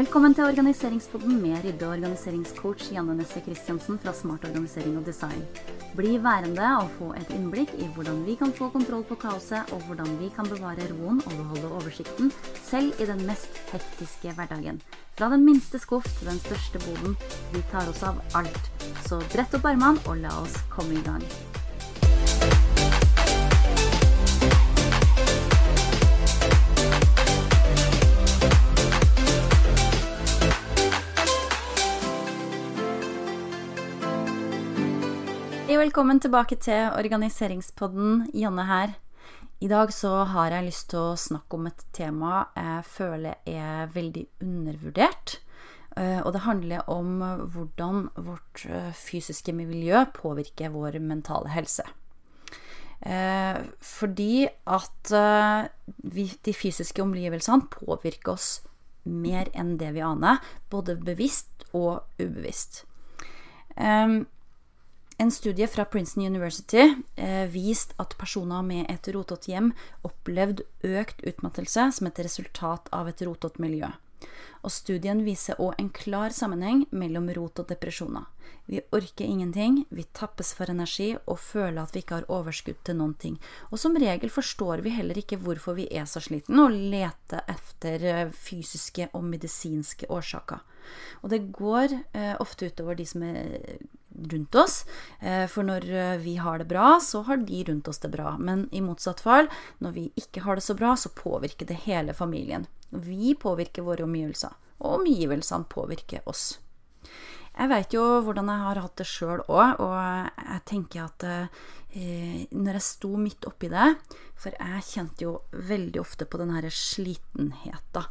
Velkommen til Organiseringspodden med rydde- og organiseringscoach Janne Nesse Christiansen fra Smart organisering og design. Bli værende og få et innblikk i hvordan vi kan få kontroll på kaoset, og hvordan vi kan bevare roen og beholde oversikten, selv i den mest hektiske hverdagen. Fra den minste skuff til den største boden. Vi tar oss av alt. Så brett opp armene og la oss komme i gang. Velkommen tilbake til organiseringspodden. Janne her. I dag så har jeg lyst til å snakke om et tema jeg føler er veldig undervurdert. Eh, og det handler om hvordan vårt eh, fysiske miljø påvirker vår mentale helse. Eh, fordi at de fysiske omgivelsene påvirker oss mer enn det vi aner, både bevisst og ubevisst. En studie fra Princeton University eh, viste at personer med et rotete hjem opplevde økt utmattelse som et resultat av et rotete miljø. Og studien viser òg en klar sammenheng mellom rot og depresjoner. Vi orker ingenting, vi tappes for energi og føler at vi ikke har overskudd til noen ting. Og som regel forstår vi heller ikke hvorfor vi er så slitne, og leter etter eh, fysiske og medisinske årsaker. Og det går eh, ofte utover de som er rundt oss. Eh, for når eh, vi har det bra, så har de rundt oss det bra. Men i motsatt fall, når vi ikke har det så bra, så påvirker det hele familien. Vi påvirker våre omgivelser, og omgivelsene påvirker oss. Jeg veit jo hvordan jeg har hatt det sjøl òg, og jeg tenker at eh, når jeg sto midt oppi det For jeg kjente jo veldig ofte på den her slitenheten.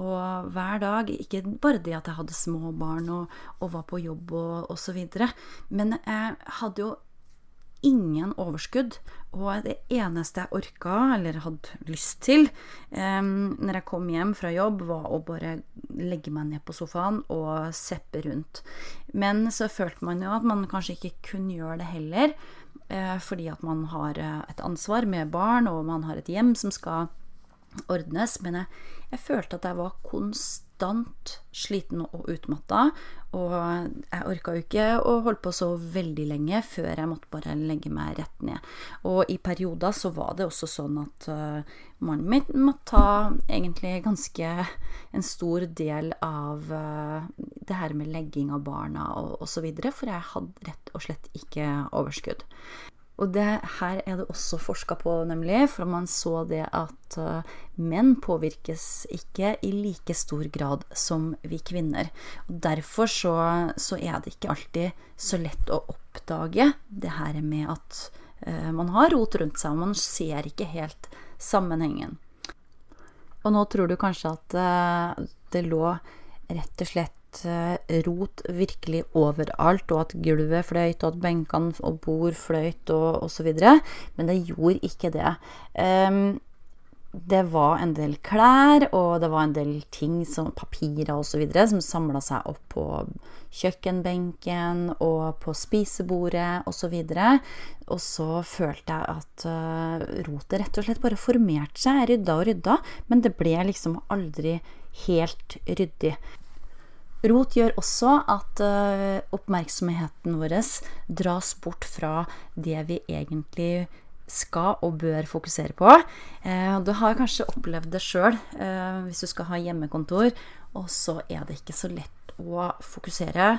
Og hver dag, ikke bare det at jeg hadde små barn og, og var på jobb og osv., men jeg hadde jo ingen overskudd. Og det eneste jeg orka, eller hadde lyst til, eh, når jeg kom hjem fra jobb, var å bare legge meg ned på sofaen og seppe rundt. Men så følte man jo at man kanskje ikke kunne gjøre det heller, eh, fordi at man har eh, et ansvar med barn, og man har et hjem som skal ordnes. Men jeg, jeg følte at jeg var konstant sliten og utmatta. Og jeg orka jo ikke å holde på så veldig lenge før jeg måtte bare legge meg rett ned. Og i perioder så var det også sånn at uh, mannen min måtte ta egentlig ganske en stor del av uh, det her med legging av barna og osv., for jeg hadde rett og slett ikke overskudd. Og det her er det også forska på, nemlig, for man så det at uh, menn påvirkes ikke i like stor grad som vi kvinner. Og Derfor så, så er det ikke alltid så lett å oppdage det her med at uh, man har rot rundt seg, og man ser ikke helt sammenhengen. Og nå tror du kanskje at uh, det lå rett og slett Eh, rot virkelig overalt, og at gulvet fløyt, og at benkene og bord fløyt, og osv. Men det gjorde ikke det. Um, det var en del klær, og det var en del ting, som papirer osv., som samla seg opp på kjøkkenbenken og på spisebordet osv. Og, så og så følte jeg at uh, rotet rett og slett bare formerte seg. Jeg rydda og rydda, men det ble liksom aldri helt ryddig. Rot gjør også at uh, oppmerksomheten vår dras bort fra det vi egentlig skal og bør fokusere på. Uh, du har kanskje opplevd det sjøl uh, hvis du skal ha hjemmekontor, og så er det ikke så lett å fokusere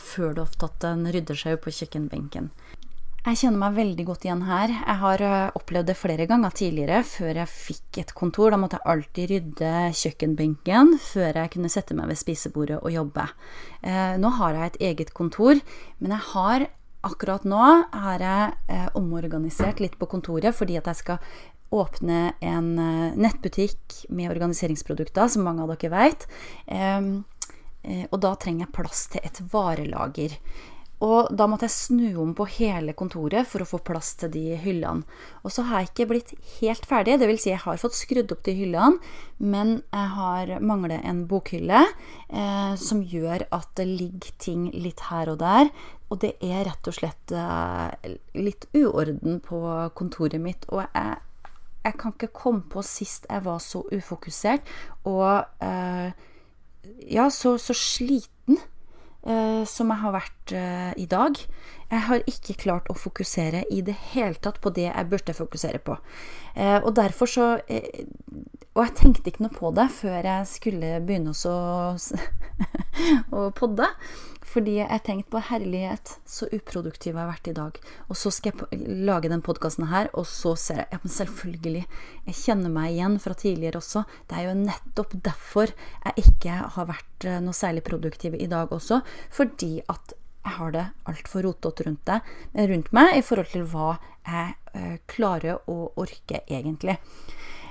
før du har tatt en ryddesjau på kjøkkenbenken. Jeg kjenner meg veldig godt igjen her. Jeg har eh, opplevd det flere ganger tidligere. Før jeg fikk et kontor, da måtte jeg alltid rydde kjøkkenbenken før jeg kunne sette meg ved spisebordet og jobbe. Eh, nå har jeg et eget kontor, men jeg har akkurat nå har jeg eh, omorganisert litt på kontoret fordi at jeg skal åpne en nettbutikk med organiseringsprodukter, som mange av dere vet. Eh, eh, og da trenger jeg plass til et varelager. Og da måtte jeg snu om på hele kontoret for å få plass til de hyllene. Og så har jeg ikke blitt helt ferdig, dvs. Si jeg har fått skrudd opp de hyllene, men jeg har mangler en bokhylle eh, som gjør at det ligger ting litt her og der. Og det er rett og slett eh, litt uorden på kontoret mitt. Og jeg, jeg, kan ikke komme på sist jeg var så ufokusert og eh, ja, så, så sliten som jeg har vært eh, i dag. Jeg har ikke klart å fokusere i det hele tatt på det jeg burde fokusere på. Eh, og derfor så eh, Og jeg tenkte ikke noe på det før jeg skulle begynne å, å podde. Fordi jeg tenkte på herlighet, så uproduktiv jeg har vært i dag. Og så skal jeg lage den podkasten her, og så ser jeg Ja, men selvfølgelig. Jeg kjenner meg igjen fra tidligere også. Det er jo nettopp derfor jeg ikke har vært eh, noe særlig produktiv i dag også. Fordi at jeg har det altfor rotete rundt, rundt meg i forhold til hva jeg uh, klarer å orke egentlig.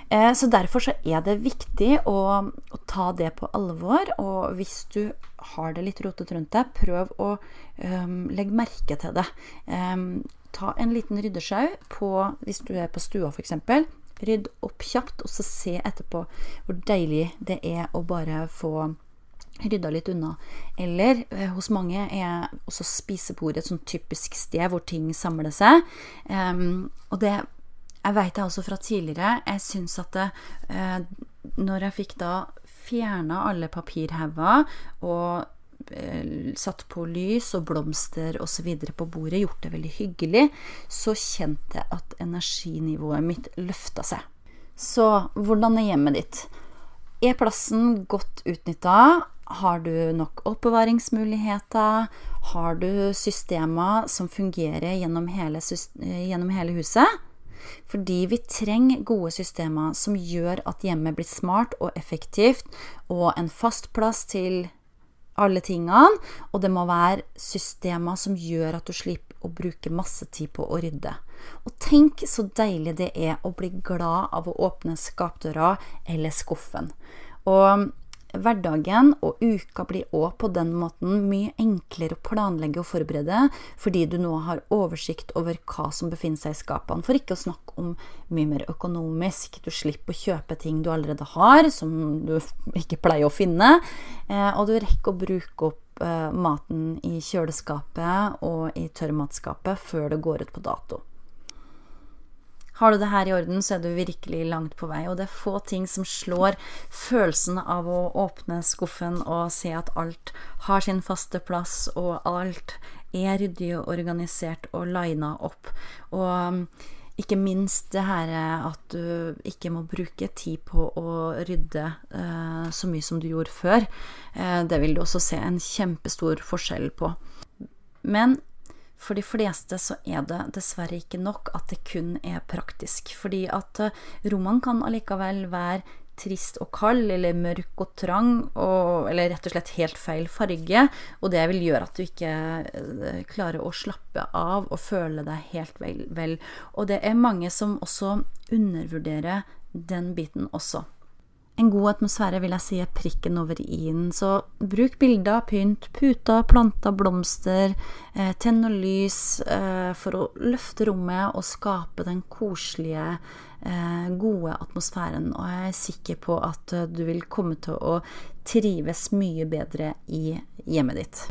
Eh, så derfor så er det viktig å, å, ta det på alvor. Og hvis du har det litt rotete rundt deg, prøv å um, legge merke til det. Um, ta en liten ryddesjau hvis du er på stua f.eks. Rydd opp kjapt, og så se etterpå hvor deilig det er å bare få rydda litt unna. Eller eh, hos mange er også spisebordet et sånn typisk sted hvor ting samler seg. Um, og det jeg veit det også fra tidligere. Jeg syns at det, eh, når jeg fikk da fjerna alle papirhauger og eh, satt på lys og blomster osv. på bordet, gjort det veldig hyggelig, så kjente jeg at energinivået mitt løfta seg. Så hvordan er hjemmet ditt? Er plassen godt utnytta? Har du nok oppbevaringsmuligheter? Har du systemer som fungerer gjennom hele, gjennom hele huset? Fordi vi trenger gode systemer som gjør at hjemmet blir smart og effektivt, og en fast plass til alle tingene. Og det må være systemer som gjør at du slipper å bruke masse tid på å rydde. Og tenk så deilig det er å bli glad av å åpne skapdøra eller skuffen. Og Hverdagen og uka blir òg på den måten mye enklere å planlegge og forberede, fordi du nå har oversikt over hva som befinner seg i skapene. For ikke å snakke om mye mer økonomisk. Du slipper å kjøpe ting du allerede har, som du ikke pleier å finne. Eh, og du rekker å bruke opp eh, maten i kjøleskapet og i tørrmatskapet før det går ut på dato. Har du det her i orden, så er du virkelig langt på vei. Og det er få ting som slår følelsen av å åpne skuffen og se at alt har sin faste plass, og alt er ryddig og organisert og lina opp. Og um, ikke minst det her at du ikke må bruke tid på å rydde eh, så mye som du gjorde før. Eh, det vil du også se en kjempestor forskjell på. Men for de fleste så er det dessverre ikke nok at det kun er praktisk. Fordi at eh, rommene kan allikevel være trist og kald, eller mørk og trang, og, eller rett og slett helt feil farge. Og det vil gjøre at du ikke eh, klarer å slappe av og føle deg helt vel. vel. Og det er mange som også undervurderer den biten også. En god atmosfære vil jeg si er prikken over i-en, så bruk bilder, pynt, puter, planter, blomster, eh, tenn og lys eh, for å løfte rommet og skape den koselige, eh, gode atmosfæren. Og jeg er sikker på at du vil komme til å trives mye bedre i hjemmet ditt.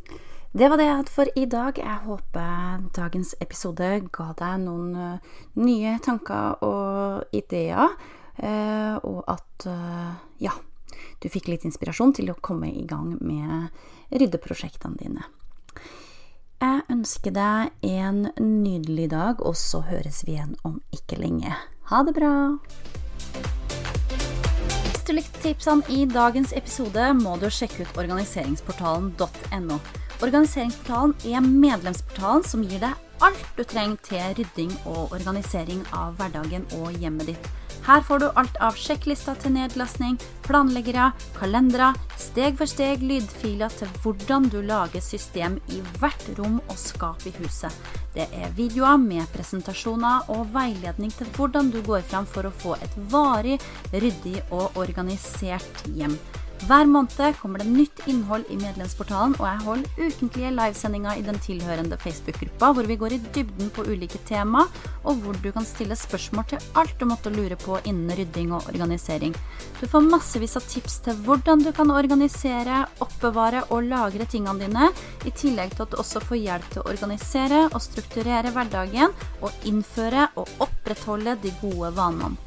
Det var det jeg hadde for i dag. Jeg håper dagens episode ga deg noen nye tanker og ideer. Eh, og at eh, ja, du fikk litt inspirasjon til å komme i gang med ryddeprosjektene dine. Jeg ønsker deg en nydelig dag, og så høres vi igjen om ikke lenge. Ha det bra! Hvis du likte tipsene i dagens episode, må du sjekke ut organiseringsportalen.no. Organiseringsportalen er medlemsportalen som gir deg alt du trenger til rydding og organisering av hverdagen og hjemmet ditt. Her får du alt av sjekklister til nedlastning, planleggere, kalendere, steg for steg lydfiler til hvordan du lager system i hvert rom og skap i huset. Det er videoer med presentasjoner og veiledning til hvordan du går fram for å få et varig, ryddig og organisert hjem. Hver måned kommer det nytt innhold i medlemsportalen, og jeg holder ukentlige livesendinger i den tilhørende Facebook-gruppa, hvor vi går i dybden på ulike tema, og hvor du kan stille spørsmål til alt du måtte lure på innen rydding og organisering. Du får massevis av tips til hvordan du kan organisere, oppbevare og lagre tingene dine, i tillegg til at du også får hjelp til å organisere og strukturere hverdagen, og innføre og opprettholde de gode vanene.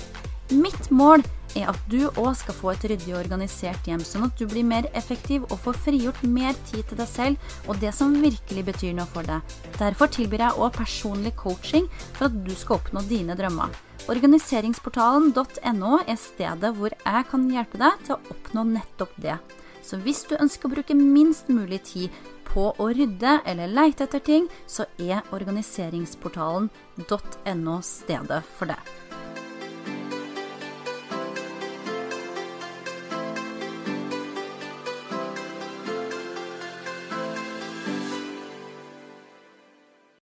Mitt mål er at du òg skal få et ryddig og organisert hjem, sånn at du blir mer effektiv og får frigjort mer tid til deg selv og det som virkelig betyr noe for deg. Derfor tilbyr jeg òg personlig coaching for at du skal oppnå dine drømmer. Organiseringsportalen.no er stedet hvor jeg kan hjelpe deg til å oppnå nettopp det. Så hvis du ønsker å bruke minst mulig tid på å rydde eller leite etter ting, så er organiseringsportalen.no stedet for det.